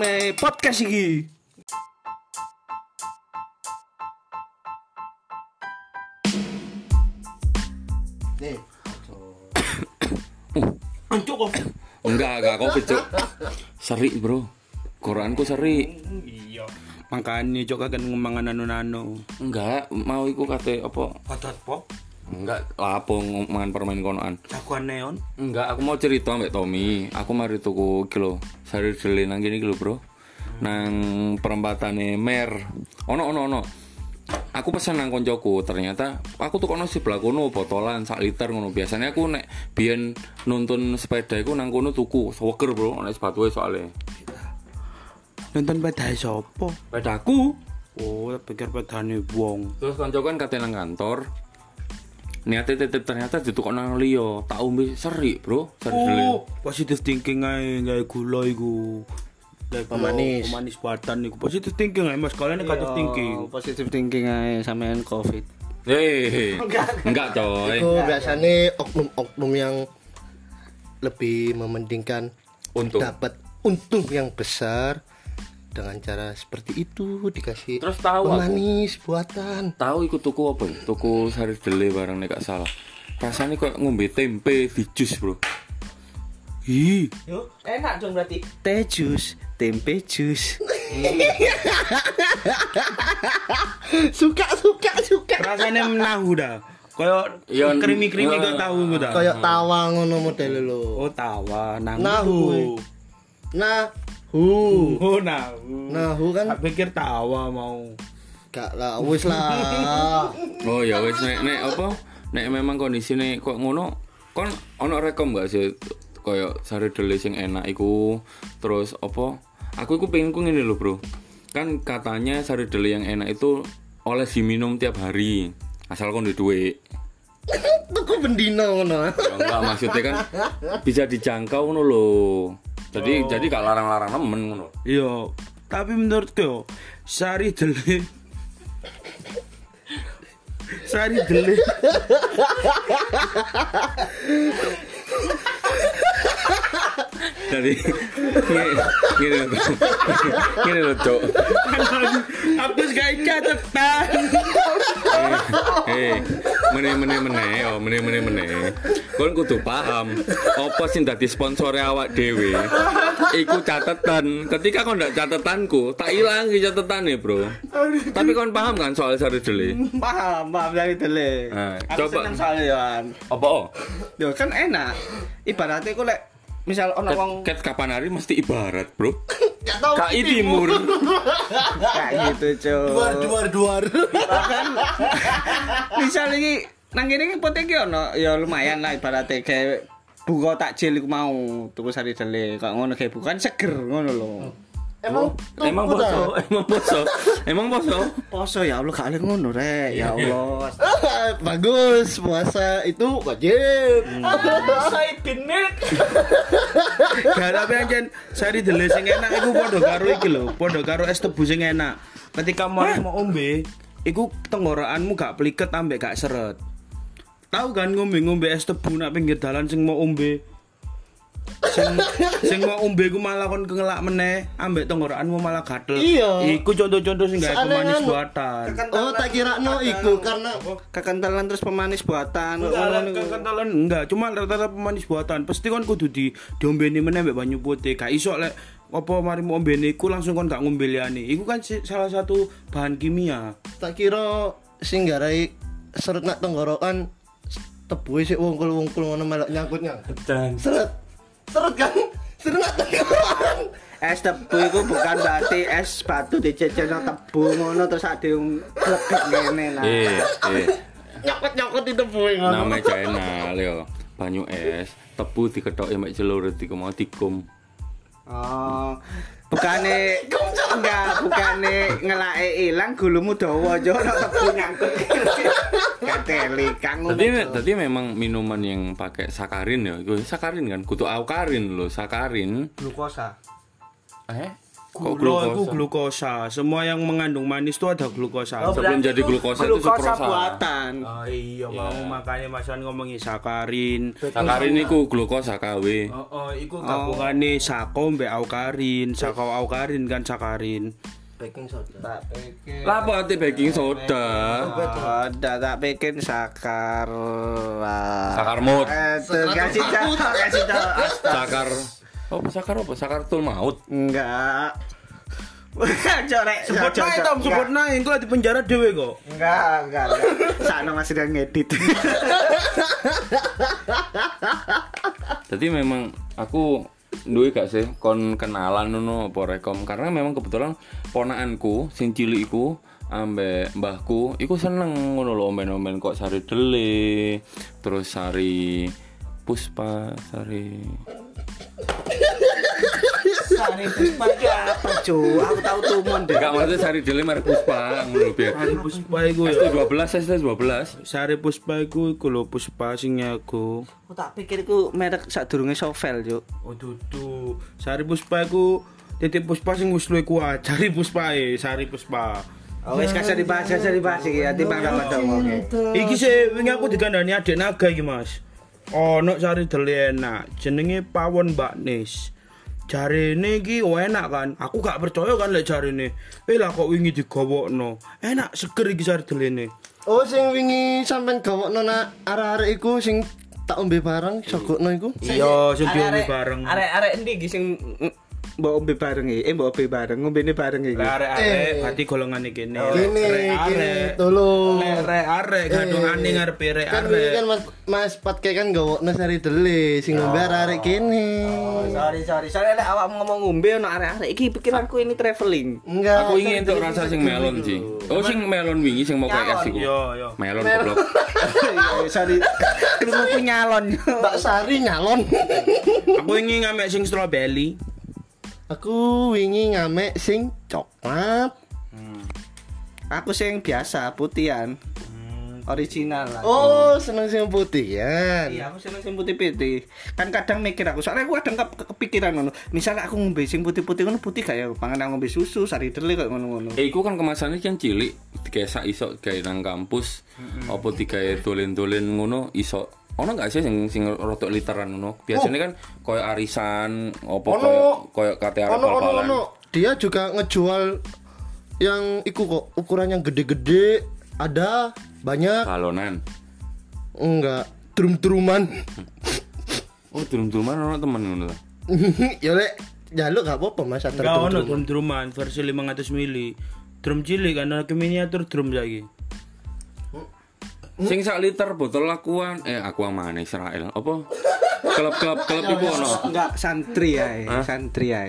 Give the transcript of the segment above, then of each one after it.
rame podcast iki. Nih, Ancuk kok. Enggak, enggak covid, Cuk. Seri, Bro. Quranku seri. Iya. Makanya cok kan ngemangan nano-nano. Enggak, mau iku kate apa? Padat po? Enggak, lapo mangan permen konoan. Jagoan neon. Enggak, aku mau cerita mbak Tommy. Aku mari tuku kilo sari deli nang gini kilo, Bro. Nang perempatane Mer. Ono ono ono. Aku pesan nang koncoku, ternyata aku tuh kono si kono botolan sak liter ngono. Biasanya aku nek biyen nuntun sepeda iku nang kono tuku seweker, Bro, nek sepatu soalnya. Nonton pedai sopo? Sepedaku Oh, pikir pedane wong. Terus konco kan kate nang kantor. Niatnya titip ternyata ditukok nang liyo. Tak umbi seri, Bro. Seri. Oh, positive thinking ae gawe gula iku. Gawe gula, Pemanis. Pemanis badan iku. Positive thinking ae Mas, kalian negative thinking. Positive thinking ae sampean Covid. Hei, enggak coy. itu biasanya oknum-oknum yang lebih mementingkan Untung. dapat untung yang besar dengan cara seperti itu dikasih Terus tahu aku. pemanis buatan. Tahu ikut tuku apa? Tuku sari deli barang nek gak salah. Rasanya kok ngombe tempe di jus, Bro. Ih, Yo, enak dong berarti. Teh jus, tempe jus. suka suka suka. rasanya menahu dah. Kayak Ya, krimi-krimi nah. gak tahu gue dah. Kayak tawa ngono model lo. Oh, tawa, nahu. Nahu. Nahu. Oh, nahu. Nahu kan Tak pikir tawa mau. gak lah wis lah. Oh ya wis nek nek apa? Nek memang kondisine kok ngono, kon ono rekom gak sih koyo sari deli sing enak iku terus apa? Aku iku pengen ku ngene lho, Bro. Kan katanya sari deli yang enak itu oleh diminum tiap hari. Asal kon duwe duit. Tuku bendino ngono. Ya enggak maksudnya kan bisa dijangkau ngono lho. Jadi jadi gak larang-larang nemen ngono. Iya, tapi menurutku yo, sari dele Sari dele Jadi gini gini lho, Cok. Aku gak catatan. Eh, meneh meneh meneh, oh meneh meneh meneh. Kon kudu paham, apa sing dadi sponsore awak dhewe. Iku catetan. Ketika kon ndak catetanku, tak ilangi catetane, Bro. Tapi kon paham kan soal sari deli? Paham, paham dari dele. Nah, Aku coba. seneng soalnya Yohan. Apa? oh? Yo kan enak. Ibaratnya aku lek misal ono wong Ket, kapan hari mesti ibarat, Bro. KI Timur. kayak gitu, Cuk. Duar duar duar. Bahkan misal iki nang kene iki pote iki ono ya lumayan lah ibaratnya kayak buka takjil iku mau tuku sari dele kok ngono kayak bukan seger ngono lho. Emang Emang tuku ta? poso, emang poso. Emang poso. Poso ya Allah ada ngono rek. Ya Allah. Ah, Bagus, puasa itu wajib. Saya binik. Gak tapi anjen sari dele sing enak iku padha karo iki lho, padha karo es tebu sing enak. Ketika mau mau ombe, iku tenggorokanmu gak pliket ambek gak seret. Tahu kan ngombe-ngombe es tebu nak pinggir dalan sing mau ombe. Sing sing mau ombe ku malah kon kengelak meneh, ambek tenggorokanmu malah gatel. Iya. Iku contoh-contoh sing gak pemanis kan- buatan. Oh, tak kira no iku karena Kekentalan terus pemanis buatan. Kekentalan enggak, cuma rata-rata pemanis buatan. Pasti kon kudu di diombeni meneh mbek banyu putih. Gak iso lek apa mari mau ombeni iku langsung kon gak ngombe liyane. Iku kan salah satu bahan kimia. tak kira sing garai seret nak tenggorokan tebu sik wungkul-wungkul ngono melok nyangkut-nyangkut. Seret. Seret kan? Seret nak tenggorokan. Es tebu itu bukan berarti es batu dicecelno tebu ngono terus ada yang lebek ngene lah. Eh, eh. Nyokot-nyokot di tebu ngono. Namanya channel yo. Banyu es, tebu diketoki mek celur dikum mau dikum. Oh. Bukane enggak, bukane ngelake ilang gulumu dawa yo nek tebu nyangkut. Kateli Kang. Tadi tadi memang minuman yang pakai sakarin ya. Gue sakarin kan, kutu aukarin loh, sakarin. glukosa. Eh? Kok Gula itu glukosa? glukosa. Semua yang mengandung manis itu ada glukosa. Sebelum jadi glukosa itu glukosa suprosa. buatan. Oh iya, mau makanya Mas Wan ngomongin sakarin. Sakarin iku glukosa KW. Oh, oh iku gabungane sako mbek aukarin, sako aukarin kan sakarin. Baking soda. Tak apa arti baking soda? Ada tak bikin sakar. Sakar mood. Eh, kasih tahu, kasih tahu. Sakar Oh, sakar apa? Sakar tul maut. Enggak. Corek, Sebut naik Tom, sebut naik, engko di penjara dhewe kok. Enggak, enggak, enggak. Sana masih udah ngedit. Jadi memang aku duwe gak sih kon kenalan ngono apa rekom? Karena memang kebetulan ponakanku sing cilik iku ambek mbahku iku seneng ngono lho omen-omen kok sari dele terus sari puspa sari Sari puspa iki apa, Cu? Aku tahu tumon deh. gak maksudnya sari dele merek puspa ngono biar Sari Puspa iku ya. ST12 ST12 Sari Puspa iku iku lho Puspa sing nyago. Aku tak pikir iku merek sadurunge Sovel, Cuk. Oh dudu. Sari Puspa iku titik Puspa sing wis luwih kuat. Sari Puspa e, Sari Puspa. Oh, wis kasih dibahas, kasih dibahas iki ya timbang sama dong. Iki sih wingi aku digandani adik naga iki, Mas. Ono sari deli enak, jenenge Pawon Mbak Nis. Jarene iki oh enak kan. Aku gak percaya kan lek jarene. Eh lah kok wingi digawokno. Enak seger iki sari delene. Oh sing wingi sampean gawokno nak arek-arek iku sing tak ombe bareng sogokno iku. Iya, sing diombe bareng. Arek-arek endi iki sing mbok ombe bareng? Eh mbok ombe bareng, ngombene bareng iki. Lah arek-arek berarti golongan iki kene. Gini, arek. tolong. Rek arek gadungane ngarepe Kan wingi arek. kan Mas Mas Patke kan gawokno sari dele sing ombe arek kene. Sorry, sorry. Soalnya lek awakmu ngomong ngombe ono arek-arek iki pikiranku ini traveling. Enggak. aku ingin untuk rasa sing melon sih oh sing melon wingi sing mau kayak iku Yo yo. melon goblok Iya, sorry. Krungu nyalon. Mbak Sari nyalon. Aku ingin ngamek sing strawberry. Aku wingi ngamek sing coklat. Aku sing biasa putihan. Original lah. Oh, seneng sing putih kan. Iya, aku seneng sing putih-putih. Kan kadang mikir aku, soalnya aku kadang ke- kepikiran ngono. Misalnya aku ngombe sing putih-putih ngono putih gak ya? Pangan ngombe susu, sari dele kayak ngono-ngono. Eh, iku kan kemasannya kan cilik, kayak sak iso kayak nang kampus, apa tiga tulen-tulen ngono iso. Ono gak sih sing sing rotok literan ngono? Biasanya kan koyo arisan, apa Ono. koyo koyo kate arep Ono ono ono. Dia juga ngejual yang iku kok ukuran yang gede-gede ada banyak Balonan. enggak drum-druman Oh, drum-druman ono temen ngono ta. ya lek jaluk gak apa-apa mas antar Enggak ono drum-druman. drum druman versi 500 mili. Drum cilik kan ana miniatur drum saiki. Sing sak liter botol akuan, eh akuan mana Israel? Apa? Klub-klub klub iku ono. Enggak santri ya, Hah? santri ya.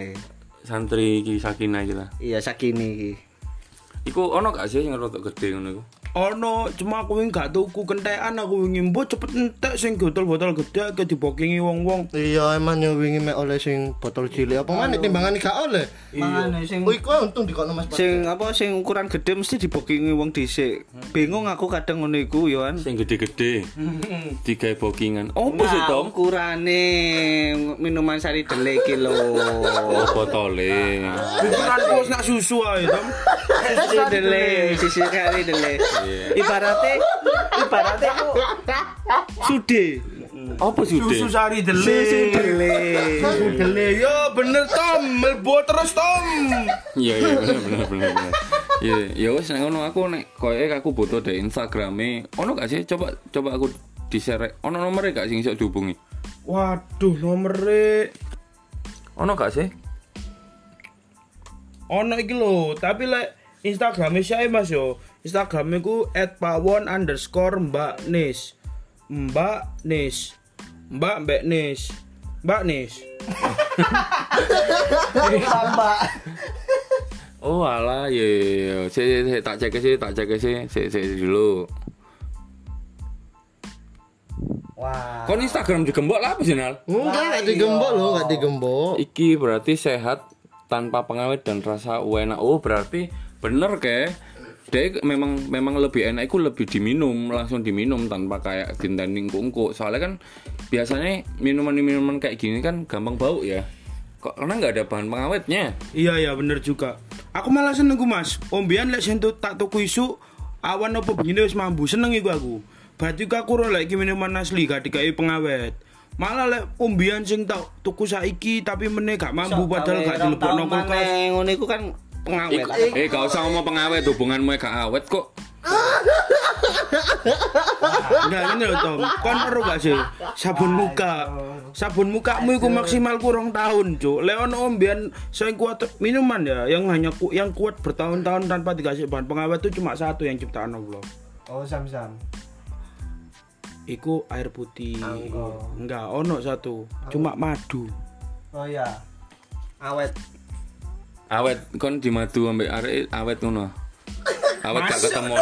Santri iki Sakina iki lah. Iya, sakini iki. Iku ono gak sih sing rotok gede ngono iku? Ono cuma aku wingi gak tuku kentekan aku wingi mbok cepet entek sing botol-botol gede ke dibokingi wong-wong. iya emang yang wingi mek oleh sing botol cilik apa mana timbangan gak oleh Mangane sing oh iku untung dikono mas sing apa sing ukuran gede mesti dibokingi wong dhisik. Bingung aku kadang ngono iku yo kan. Sing gede-gede. Digawe bokingan. Opo sih, Nah, Tom? ukurane minuman sari dele iki lho. Oh, botole. Pikiranku wis nak susu ae, Tom. Sisi dele, sisi sari dele. Ibaratnya ibaratnya aku sude. Apa sude? Susu sari dele. Susu dele. Susu dele. Yo bener Tom, melbo terus Tom. Iya, iya, bener bener bener. Iya, ya wis nek ngono aku nek koyo aku butuh deh Instagrame. Ono gak sih? Coba coba aku di-share. Ono nomere gak sing iso dihubungi? Waduh, nomere Ono gak sih? ono iki lho, tapi lek Instagramnya saya mas yo. Instagramnya ku @pawon underscore mbak nis. Mbak nis. Mbak mbak nis. Mbak nis. Oh alah, iya, iya, iya. Si, si, si, tak cek sih, tak cek sih, si, si, dulu. Wah. Kon Instagram digembok lah apa sih Nal? enggak gak digembok loh gak digembok Iki berarti sehat tanpa pengawet dan rasa enak. Oh, berarti bener ke? Dia memang memang lebih enak itu lebih diminum, langsung diminum tanpa kayak dintending kungkuk. Soalnya kan biasanya minuman-minuman kayak gini kan gampang bau ya. Kok karena nggak ada bahan pengawetnya. Iya iya bener juga. Aku malah seneng ku Mas. Ombian lek sentuh tak tuku isu awan apa begini wis mambu seneng iku aku. Berarti ku aku ora lek iki minuman asli gak dikai pengawet. Malah lek ombian sing tak tuku saiki tapi meneh gak mambu padahal gak dilebokno kulkas. Ngono iku kan pengawet. Eh, gak usah ngomong pengawet, hubunganmu gak awet kok. Enggak ini loh Tom. Kon ero gak sih sabun muka. Sabun mukamu iku maksimal kurang tahun, Cuk. Leon ombian sing kuat minuman ya yang hanya ku, yang kuat bertahun-tahun tanpa dikasih bahan pengawet itu cuma satu yang ciptaan Allah. Oh, sam-sam. Iku air putih. Angko. Enggak, ono satu. Cuma madu. Oh iya. Awet. Awet kon di madu ambek arek awet ngono. Awet gak ketemu.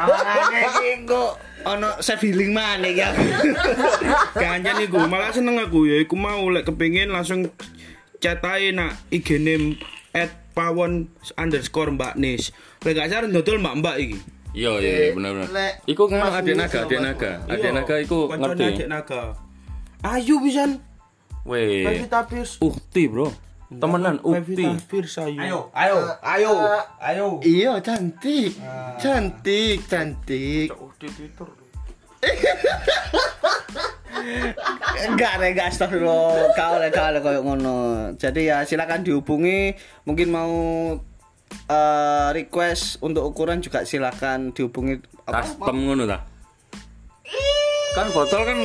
Kawanane iki kok ono feeling mana ya. Kancan iku malah seneng aku ya iku mau lek kepengin langsung chat ae nak IG name at pawon underscore mbak nis lek gak saran dodol mbak mbak iki Iya iya iya, bener. Lek Iku kan Mas adik naga, adik naga. Iya, Adik naga iku ngerti. Adik naga ayo pisan Weh. Pevita Pierce Ukti, Bro. Temenan ukti. Pevita Pierce ayo Ayo, ayo, ayo, ayo. Iya cantik, cantik, cantik. Enggak rek enggak astagfirullah. Kau rek kau rek koyo ngono. Jadi ya silakan dihubungi. Mungkin mau eh, request untuk ukuran juga silakan dihubungi apa? Custom ngono ta. Kan botol kan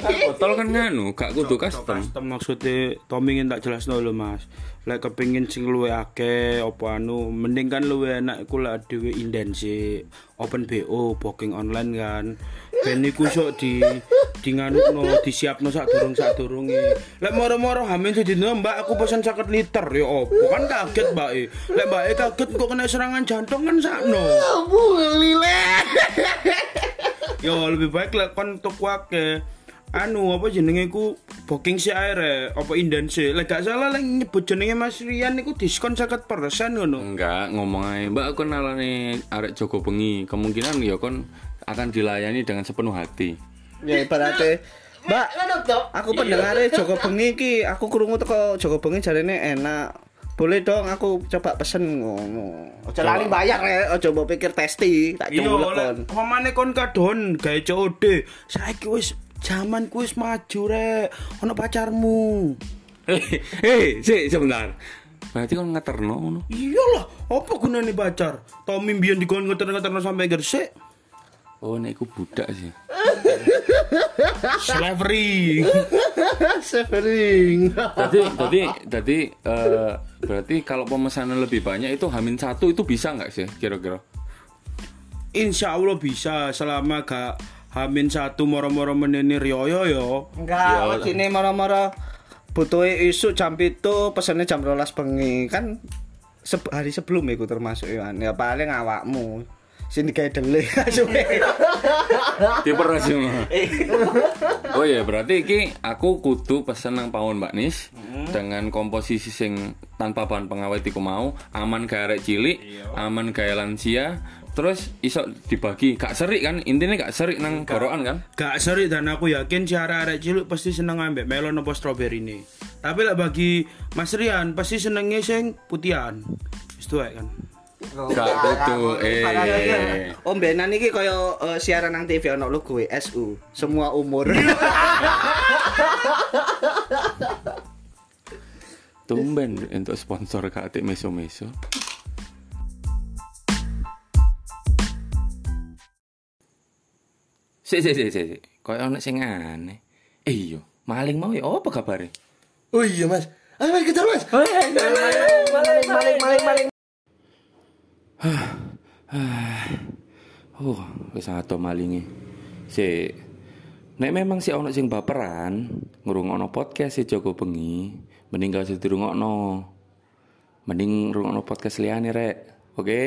kan botol kan nganu, gak kudu custom. custom maksudnya Tommy ingin tak jelas dulu mas. Lek kepingin sing luwe akeh apa anu mending kan luwe enak iku lek dhewe inden sih open BO booking online kan. Ben iku sok di di nganukno disiapno sak durung sak durunge lek moro-moro hamin sedina mbak aku pesen 50 liter. Ya opo kan kaget mbak e. Lek mbak e kaget kok kena serangan jantung kan sakno Yo lebih baik lek kon akeh anu apa jenenge ku booking si air apa inden sih lek gak salah lek nyebut jenenge Mas Rian niku diskon 50% ngono Enggak, ngomong aja. Mbak, aku nalani arek Joko Bengi. Kemungkinan ya kon akan dilayani dengan sepenuh hati. Ya ibaratnya Mbak, aku pendengarnya Joko Bengi ki, aku krungu teko Joko Bengi jarene enak. Boleh dong aku coba pesen ngono. Ojo lali bayar ya, ojo mbok pikir testi, tak Iya, culek kon. lek pamane kon kadon gawe COD. Saiki wis zaman ku wis maju rek. Ono pacarmu. Eh, eh, sih sebentar. Berarti kon ngeterno ngono. Iyalah, apa gunane pacar? Tommy mbiyen dikon ngeter-ngeterno sampai gresik. Oh, nek iku budak sih. Slavery. Severing. Jadi, jadi, jadi eh, berarti kalau pemesanan lebih banyak itu hamin satu itu bisa nggak sih kira-kira? Insya Allah bisa selama gak hamin satu moro-moro menini rioyo yo. Enggak, ini moro-moro butuh isu jam itu pesannya jam rolas bengi kan se- hari sebelum itu termasuk ya ya paling awakmu sini kayak dele Diperes semua. Oh iya, berarti iki aku kudu pesen nang pawon Mbak Nis dengan komposisi sing tanpa bahan pengawet iku mau, aman gawe arek cilik, aman gawe lansia, terus iso dibagi gak serik kan? Intinya gak serik nang gorokan kan? Gak seri dan aku yakin si arek cilik pasti seneng ambek melon apa strawberry ini. Tapi lah bagi Mas Rian pasti senengnya sing putihan. Wis tuwek kan. Gak kudu eh. Om Benan iki kaya eh, siaran nang TV ono logo SU semua umur Tumben untuk sponsor Kak Atik Meso-meso. Sik sik sik sik. Kayak ono sing aneh. Eh iya, maling mau ya apa kabare? Oh iya mas. Ayo mas kejar mas. Oh, wis ato malinge. Sik. Nek memang si ono sing baperan, ngrungokno podcast si Joko Bengi, mending gak usah dirungokno. Mending ngrungokno podcast liyane rek. Oke?